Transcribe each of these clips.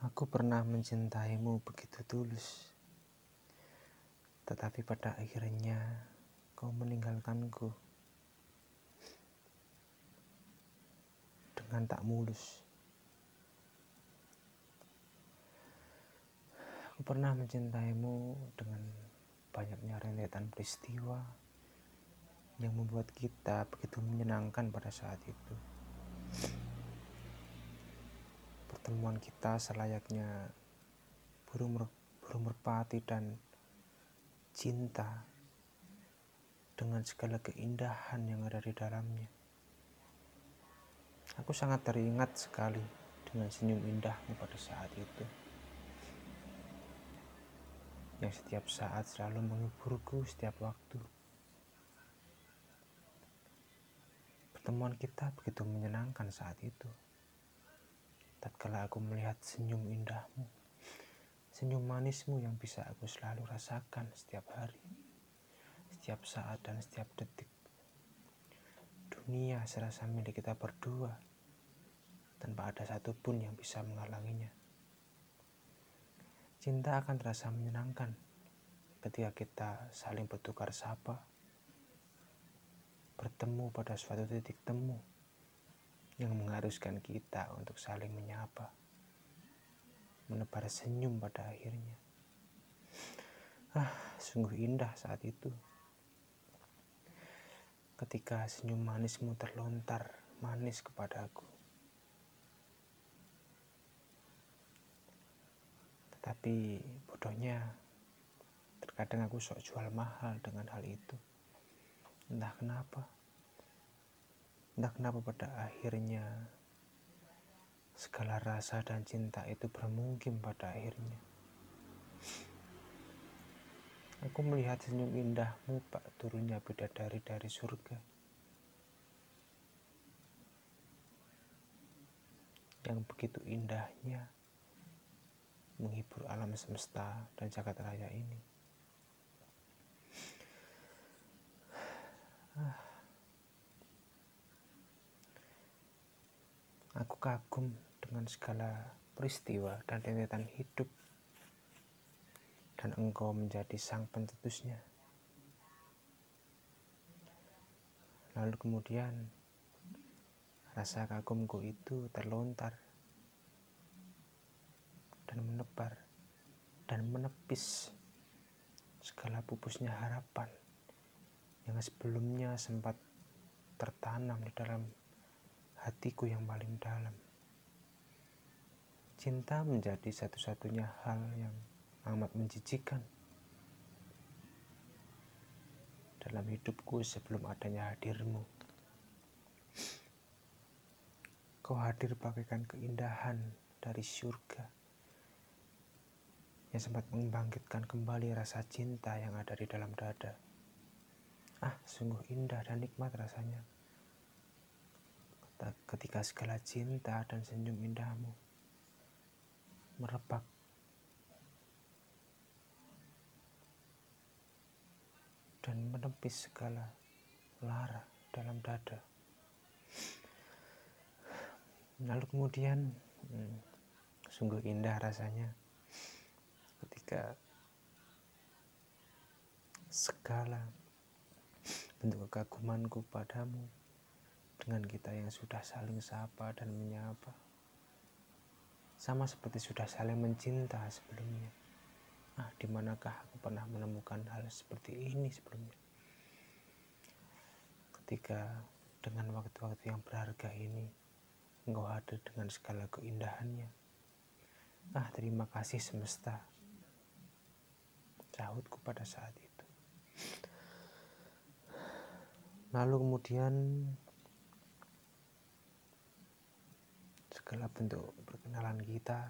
Aku pernah mencintaimu begitu tulus, tetapi pada akhirnya kau meninggalkanku dengan tak mulus. Aku pernah mencintaimu dengan banyaknya rentetan peristiwa yang membuat kita begitu menyenangkan pada saat itu pertemuan kita selayaknya burung, mer burung merpati dan cinta dengan segala keindahan yang ada di dalamnya. Aku sangat teringat sekali dengan senyum indahmu pada saat itu. Yang setiap saat selalu menghiburku setiap waktu. Pertemuan kita begitu menyenangkan saat itu tatkala aku melihat senyum indahmu, senyum manismu yang bisa aku selalu rasakan setiap hari, setiap saat dan setiap detik. Dunia serasa milik kita berdua, tanpa ada satupun yang bisa menghalanginya. Cinta akan terasa menyenangkan ketika kita saling bertukar sapa, bertemu pada suatu titik temu yang mengharuskan kita untuk saling menyapa, menebar senyum pada akhirnya. Ah, sungguh indah saat itu. Ketika senyum manismu terlontar manis kepadaku. Tetapi bodohnya, terkadang aku sok jual mahal dengan hal itu. Entah kenapa. Entah kenapa pada akhirnya segala rasa dan cinta itu bermungkin pada akhirnya. Aku melihat senyum indahmu pak turunnya bidadari dari surga. Yang begitu indahnya menghibur alam semesta dan jagat raya ini. Ah. Aku kagum dengan segala peristiwa dan rentetan hidup dan engkau menjadi sang pencetusnya. Lalu kemudian rasa kagumku itu terlontar dan menebar dan menepis segala pupusnya harapan yang sebelumnya sempat tertanam di dalam hatiku yang paling dalam. Cinta menjadi satu-satunya hal yang amat menjijikan dalam hidupku sebelum adanya hadirmu. Kau hadir bagaikan keindahan dari surga yang sempat membangkitkan kembali rasa cinta yang ada di dalam dada. Ah, sungguh indah dan nikmat rasanya ketika segala cinta dan senyum indahmu merebak dan menepis segala lara dalam dada. Lalu kemudian hmm, sungguh indah rasanya ketika segala bentuk kekagumanku padamu dengan kita yang sudah saling sapa dan menyapa. Sama seperti sudah saling mencinta sebelumnya. Ah, di manakah aku pernah menemukan hal seperti ini sebelumnya? Ketika dengan waktu-waktu yang berharga ini, engkau hadir dengan segala keindahannya. Ah, terima kasih semesta. Sahutku pada saat itu. Lalu kemudian segala bentuk perkenalan kita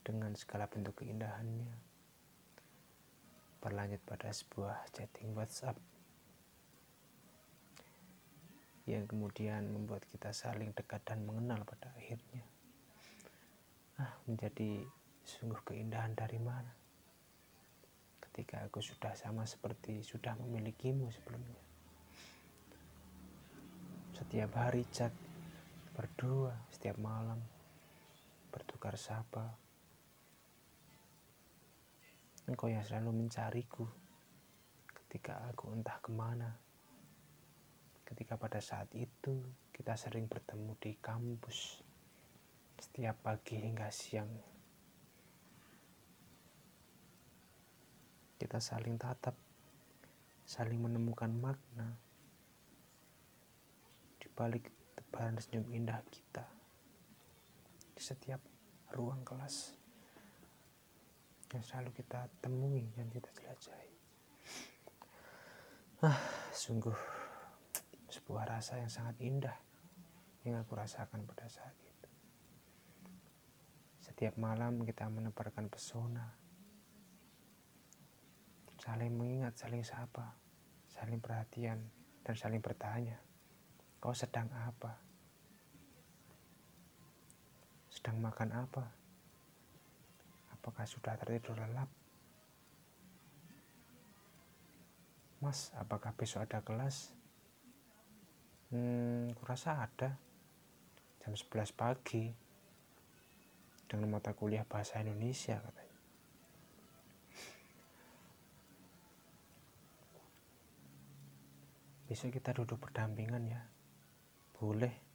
dengan segala bentuk keindahannya. Berlanjut pada sebuah chatting WhatsApp yang kemudian membuat kita saling dekat dan mengenal pada akhirnya. Ah menjadi sungguh keindahan dari mana? Ketika aku sudah sama seperti sudah memilikimu sebelumnya. Setiap hari chat berdua setiap malam bertukar tersapa. Engkau yang selalu mencariku ketika aku entah ke mana. Ketika pada saat itu kita sering bertemu di kampus setiap pagi hingga siang. Kita saling tatap, saling menemukan makna di balik tebaran senyum indah kita di setiap ruang kelas yang selalu kita temui dan kita jelajahi. Ah, sungguh sebuah rasa yang sangat indah yang aku rasakan pada saat itu. Setiap malam kita menebarkan pesona, saling mengingat, saling sapa, saling perhatian, dan saling bertanya, kau sedang apa? Sedang makan apa? Apakah sudah tertidur lelap? Mas, apakah besok ada kelas? Hmm, kurasa ada. Jam 11 pagi. Dengan mata kuliah bahasa Indonesia katanya. Besok kita duduk berdampingan ya. Boleh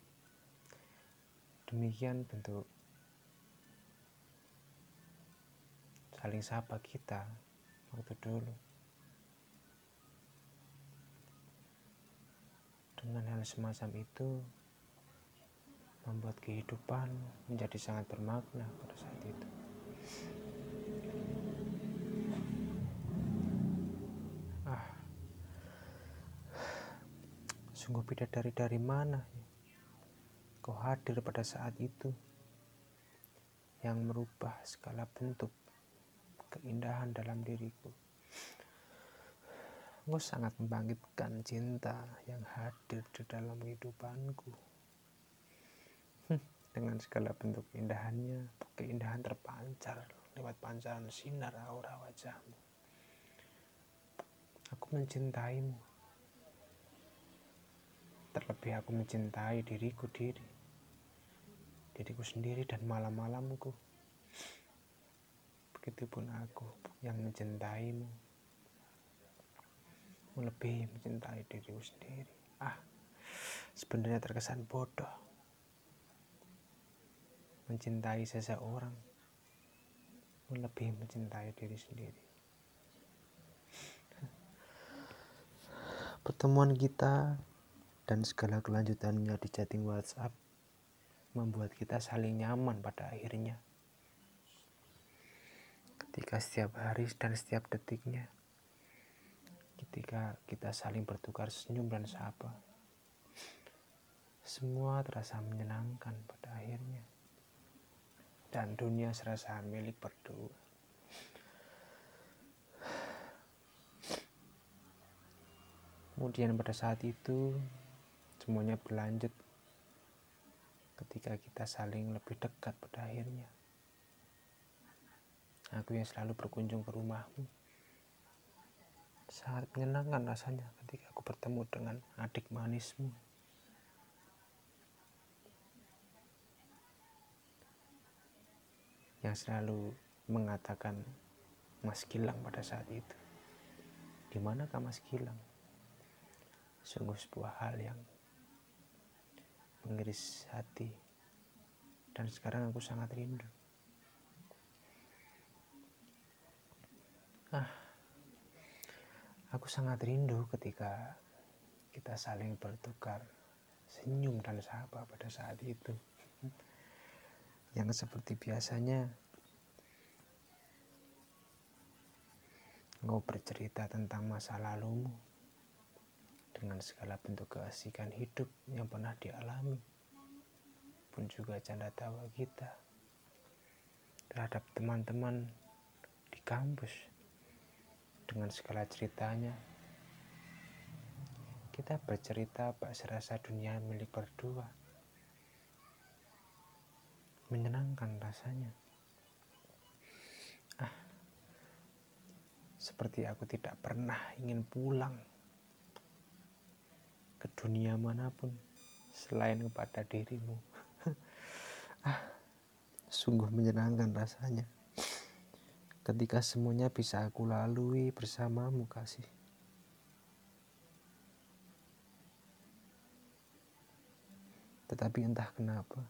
Demikian bentuk saling sapa kita waktu dulu. Dengan hal semacam itu membuat kehidupan menjadi sangat bermakna pada saat itu. Ah, sungguh bidadari dari mana ya? Kau hadir pada saat itu yang merubah segala bentuk keindahan dalam diriku. Kau sangat membangkitkan cinta yang hadir di dalam kehidupanku. Dengan segala bentuk keindahannya, keindahan terpancar lewat pancaran sinar aura wajahmu. Aku mencintaimu. Terlebih aku mencintai diriku diri diriku sendiri dan malam-malamku. Begitupun aku yang mencintaimu, melebihi mencintai diriku sendiri. Ah, sebenarnya terkesan bodoh mencintai seseorang melebihi mencintai diri sendiri. Pertemuan kita dan segala kelanjutannya di chatting WhatsApp membuat kita saling nyaman pada akhirnya. Ketika setiap hari dan setiap detiknya, ketika kita saling bertukar senyum dan sapa, semua terasa menyenangkan pada akhirnya. Dan dunia serasa milik berdua. Kemudian pada saat itu semuanya berlanjut ketika kita saling lebih dekat pada akhirnya. Aku yang selalu berkunjung ke rumahmu. Sangat menyenangkan rasanya ketika aku bertemu dengan adik manismu. Yang selalu mengatakan Mas Gilang pada saat itu. Di manakah Mas Gilang? Sungguh sebuah hal yang mengiris hati. Dan sekarang aku sangat rindu. Ah aku sangat rindu ketika kita saling bertukar senyum dan sapa pada saat itu. Yang seperti biasanya engkau bercerita tentang masa lalumu dengan segala bentuk keasikan hidup yang pernah dialami pun juga canda tawa kita terhadap teman-teman di kampus. Dengan segala ceritanya kita bercerita bak serasa dunia milik berdua. Menyenangkan rasanya. Ah seperti aku tidak pernah ingin pulang ke dunia mana pun selain kepada dirimu. ah, sungguh menyenangkan rasanya ketika semuanya bisa aku lalui bersamamu kasih. Tetapi entah kenapa,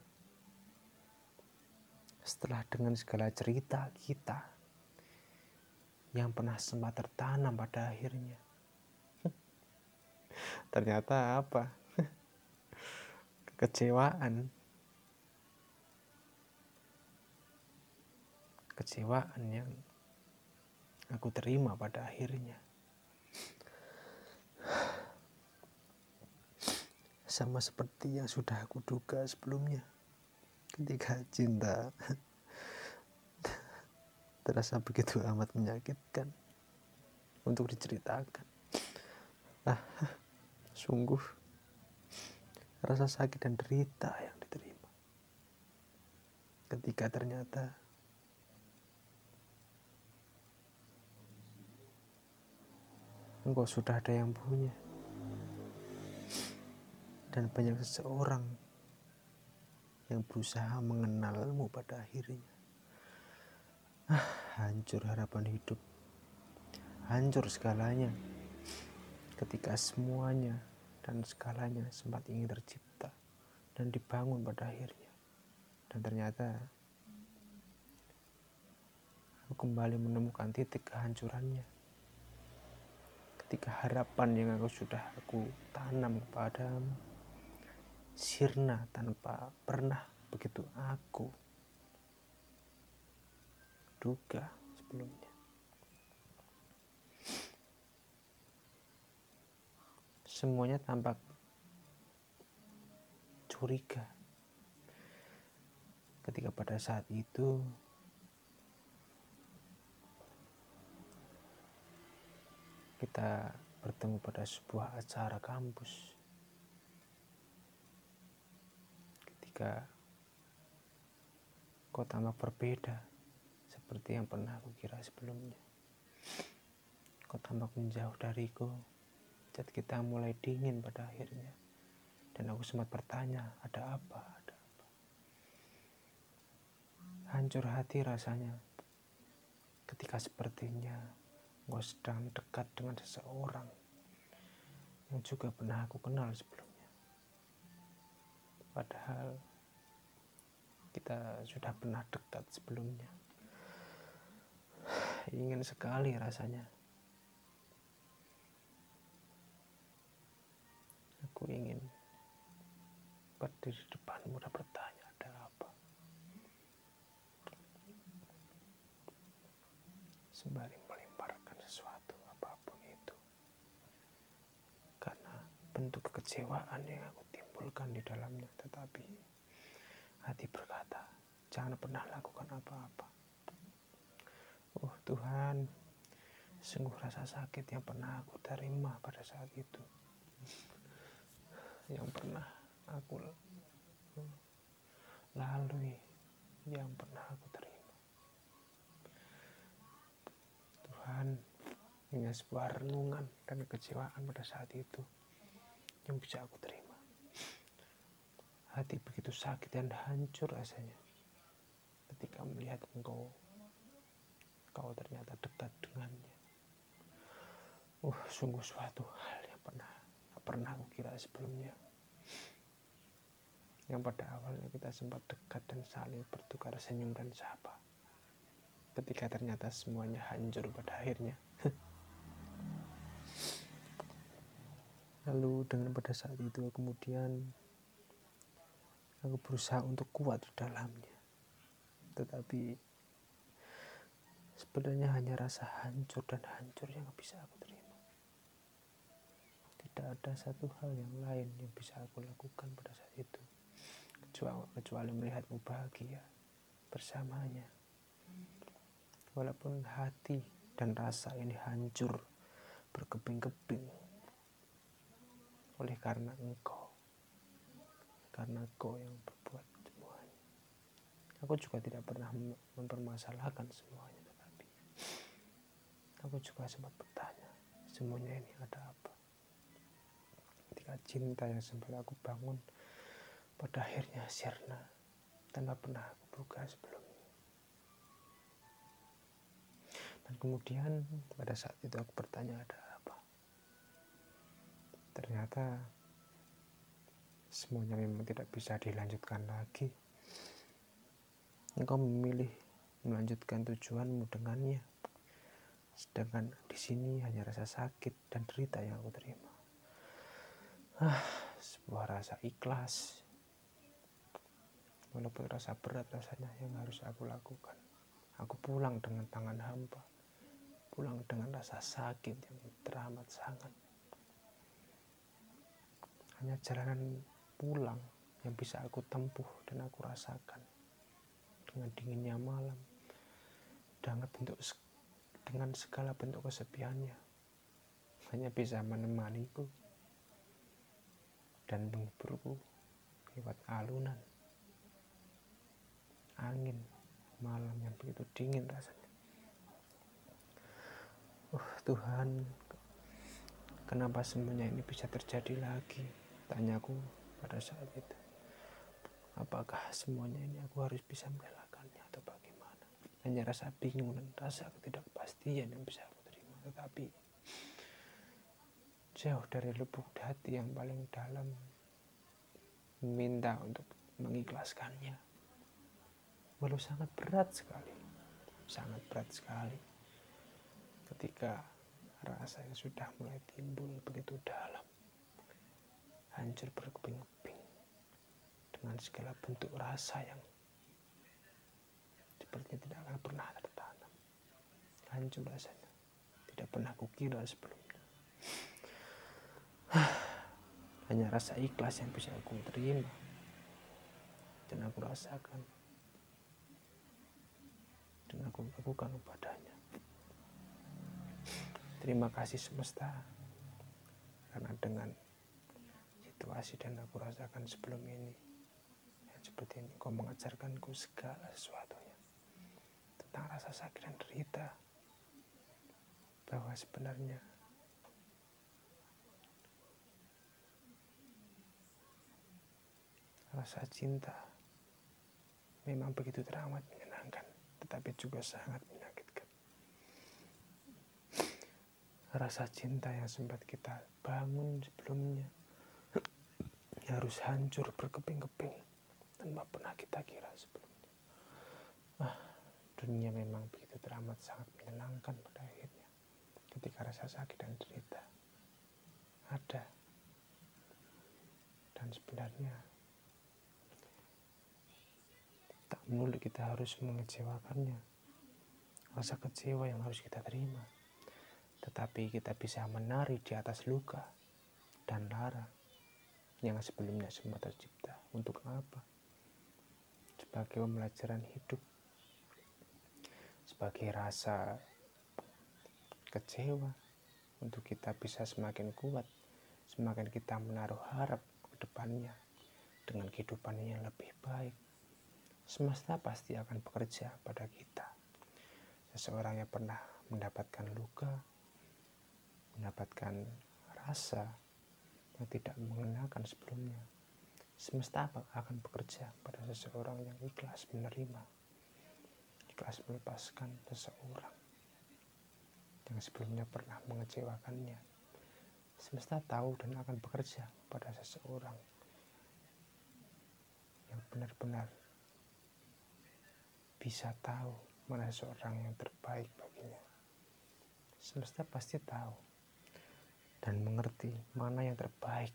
setelah dengan segala cerita kita yang pernah sempat tertanam pada akhirnya, ternyata apa? Kekecewaan. Kecewaan yang aku terima pada akhirnya. sama seperti yang sudah aku duga sebelumnya ketika cinta terasa begitu amat menyakitkan untuk diceritakan ah sungguh rasa sakit dan derita yang diterima ketika ternyata engkau sudah ada yang punya dan banyak seseorang yang berusaha mengenalmu pada akhirnya. Ah, hancur harapan hidup. Hancur segalanya. Ketika semuanya dan segalanya sempat ingin tercipta dan dibangun pada akhirnya. Dan ternyata aku kembali menemukan titik kehancurannya. Ketika harapan yang aku sudah aku tanam kepadamu sirna tanpa pernah begitu aku duga sebelumnya. Semuanya tampak curiga. Ketika pada saat itu kita bertemu pada sebuah acara kampus. Ketika kau tampak berbeda seperti yang pernah aku kira sebelumnya. Kau tampak menjauh dariku, cat kita mulai dingin pada akhirnya. Dan aku sempat bertanya, ada apa, ada apa. Hancur hati rasanya ketika sepertinya kau sedang dekat dengan seseorang yang juga pernah aku kenal sebelumnya. Padahal kita sudah pernah dekat sebelumnya. Ingin sekali rasanya. Aku ingin berdiri depanmu dan bertanya ada apa. Sembari melemparkan sesuatu apa pun itu. Karena bentuk kekecewaan yang aku dikumpulkan di dalamnya tetapi hati berkata jangan pernah lakukan apa-apa oh Tuhan sungguh rasa sakit yang pernah aku terima pada saat itu yang pernah aku lalui yang pernah aku terima Tuhan hanya sebuah renungan dan kecewaan pada saat itu yang bisa aku terima Hati begitu sakit dan hancur rasanya ketika melihat engkau kau ternyata dekat dengannya. Uh, sungguh suatu hal yang pernah pernah aku kira sebelumnya. Yang pada awalnya kita sempat dekat dan saling bertukar senyum dan sapa. Ketika ternyata semuanya hancur pada akhirnya. Lalu dengan pada saat itu kemudian Aku berusaha untuk kuat di dalamnya. Tetapi sebenarnya hanya rasa hancur dan hancur yang bisa aku terima. Tidak ada satu hal yang lain yang bisa aku lakukan pada saat itu. Kecuali, melihatmu bahagia bersamanya. Walaupun hati dan rasa ini hancur berkeping-keping oleh karena engkau karena kau yang berbuat semuanya. Aku juga tidak pernah mempermasalahkan semuanya, tetapi aku juga sempat bertanya, semuanya ini ada apa? Ketika cinta yang sempat aku bangun pada akhirnya sirna tanpa pernah aku buka sebelumnya. Dan kemudian pada saat itu aku bertanya ada apa. Ternyata semuanya memang tidak bisa dilanjutkan lagi. Engkau memilih melanjutkan tujuanmu dengannya. Sedangkan di sini hanya rasa sakit dan derita yang aku terima. Ah, sebuah rasa ikhlas Walaupun rasa berat rasanya yang harus aku lakukan. Aku pulang dengan tangan hampa. Pulang dengan rasa sakit yang teramat sangat. Hanya jalanan pulang yang bisa aku tempuh dan aku rasakan dengan dinginnya malam dengan bentuk dengan segala bentuk kesepiannya hanya bisa menemaniku dan menghiburku lewat alunan angin malam yang begitu dingin rasanya. Uh, Tuhan, kenapa semuanya ini bisa terjadi lagi? Tanyaku pada saat itu. Apakah semuanya ini aku harus bisa merelakannya atau bagaimana? Hanya rasa bingung dan rasa ketidakpastian yang bisa aku terima. Tetapi jauh dari lubuk hati yang paling dalam meminta untuk mengikhlaskannya. Walau sangat berat sekali, sangat berat sekali ketika rasa yang sudah mulai timbul begitu dalam, hancur berkeping-keping dengan segala bentuk rasa yang sepertinya tidak akan pernah tertanam. Hancur rasanya. Tidak pernah kukira sebelumnya. Hanya rasa ikhlas yang bisa aku terima. Dan aku rasakan. Dan aku lakukan padanya. Terima kasih semesta. Karena dengan situasi dan aku rasakan sebelum ini seperti ini kau mengajarkanku segala sesuatunya tentang rasa sakit dan derita bahwa sebenarnya rasa cinta memang begitu teramat menyenangkan tetapi juga sangat menyakitkan rasa cinta yang sempat kita bangun sebelumnya harus hancur berkeping-keping tanpa pernah kita kira sebelumnya. Ah, dunia memang begitu teramat sangat menyenangkan pada akhirnya ketika rasa sakit dan derita ada dan sebenarnya tak melulu kita harus mengecewakannya. Rasa kecewa yang harus kita terima. Tetapi kita bisa menari di atas luka dan lara yang sebelumnya semua tercipta. Untuk apa? Sebagai pembelajaran hidup, sebagai rasa kecewa untuk kita bisa semakin kuat, semakin kita menaruh harap ke depannya dengan kehidupan yang lebih baik. Semesta pasti akan bekerja pada kita. Seseorang yang pernah mendapatkan luka, mendapatkan rasa yang tidak mengenakan sebelumnya, semesta akan bekerja pada seseorang yang ikhlas menerima, ikhlas melepaskan seseorang yang sebelumnya pernah mengecewakannya. Semesta tahu dan akan bekerja pada seseorang yang benar-benar bisa tahu mana seseorang yang terbaik baginya. Semesta pasti tahu dan mengerti mana yang terbaik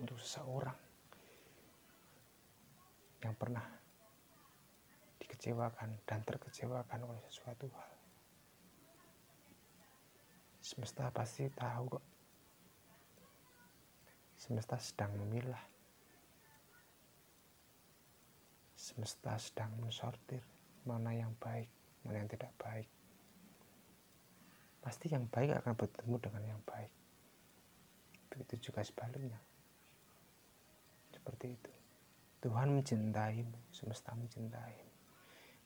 untuk seseorang yang pernah dikecewakan dan terkecewakan oleh sesuatu hal. Semesta pasti tahu kok. Semesta sedang memilah. Semesta sedang mensortir mana yang baik, mana yang tidak baik. Pasti yang baik akan bertemu dengan yang baik. Begitu juga sebaliknya. Seperti itu. Tuhan mencintaimu, semesta mencintaimu.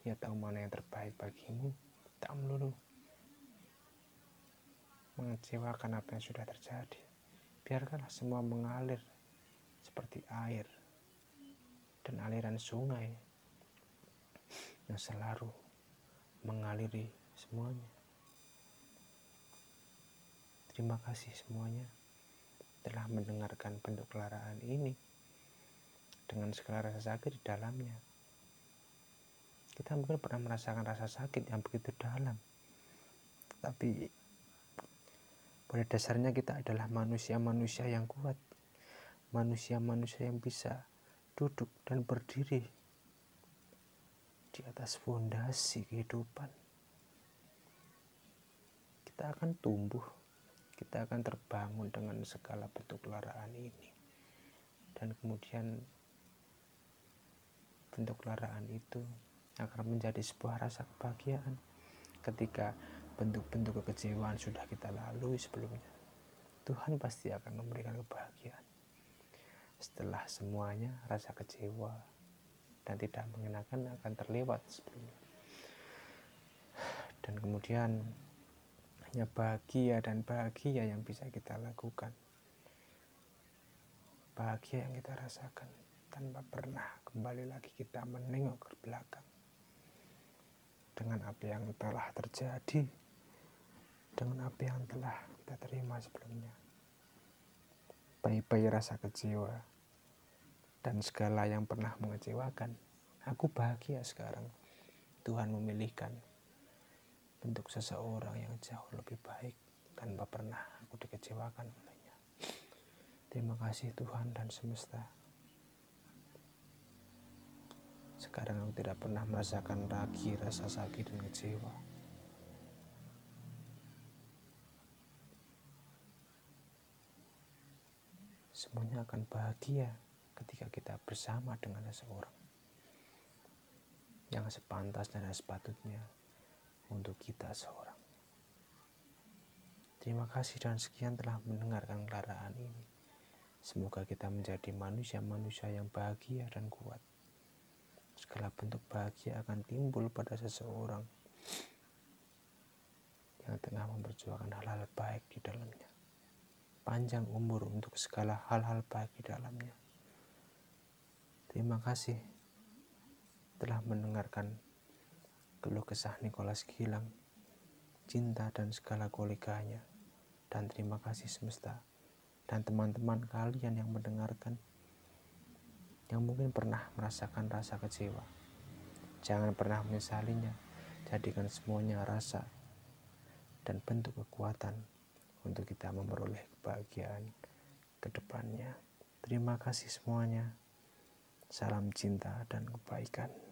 Ia tahu mana yang terbaik bagimu, tak melulu mengecewakan apa yang sudah terjadi. Biarkanlah semua mengalir seperti air dan aliran sungai yang selalu mengaliri semuanya. Terima kasih semuanya telah mendengarkan bentuk kelaraan ini dengan segala rasa sakit di dalamnya. Kita mungkin pernah merasakan rasa sakit yang begitu dalam, tapi pada dasarnya kita adalah manusia-manusia yang kuat, manusia-manusia yang bisa duduk dan berdiri di atas fondasi kehidupan. Kita akan tumbuh kita akan terbangun dengan segala bentuk kelaraan ini. Dan kemudian bentuk kelaraan itu akan menjadi sebuah rasa kebahagiaan ketika bentuk-bentuk kekecewaan sudah kita lalui sebelumnya. Tuhan pasti akan memberikan kebahagiaan. Setelah semuanya rasa kecewa dan tidak mengenakan akan terlewat sebelumnya dan kemudian hanya bahagia dan bahagia yang bisa kita lakukan. Bahagia yang kita rasakan tanpa pernah kembali lagi kita menengok ke belakang. Dengan apa yang telah terjadi, dengan apa yang telah kita terima sebelumnya. Bayi-bayi rasa kecewa dan segala yang pernah mengecewakan. Aku bahagia sekarang. Tuhan memilihkan bentuk seseorang yang jauh lebih baik tanpa pernah aku dikecewakan olehnya. Terima kasih Tuhan dan semesta. Sekarang aku tidak pernah merasakan lagi rasa sakit dan kecewa. Semuanya akan bahagia ketika kita bersama dengan seseorang yang sepantas dan sepatutnya untuk kita seorang. Terima kasih dan sekian telah mendengarkan kelaraan ini. Semoga kita menjadi manusia-manusia yang bahagia dan kuat. Segala bentuk bahagia akan timbul pada seseorang yang tengah memperjuangkan hal-hal baik di dalamnya. Panjang umur untuk segala hal-hal baik di dalamnya. Terima kasih telah mendengarkan keluh kesah Nicholas Gilang, cinta dan segala koleganya, dan terima kasih semesta dan teman-teman kalian yang mendengarkan yang mungkin pernah merasakan rasa kecewa. Jangan pernah menyesalinya, jadikan semuanya rasa dan bentuk kekuatan untuk kita memperoleh kebahagiaan ke depannya. Terima kasih semuanya. Salam cinta dan kebaikan.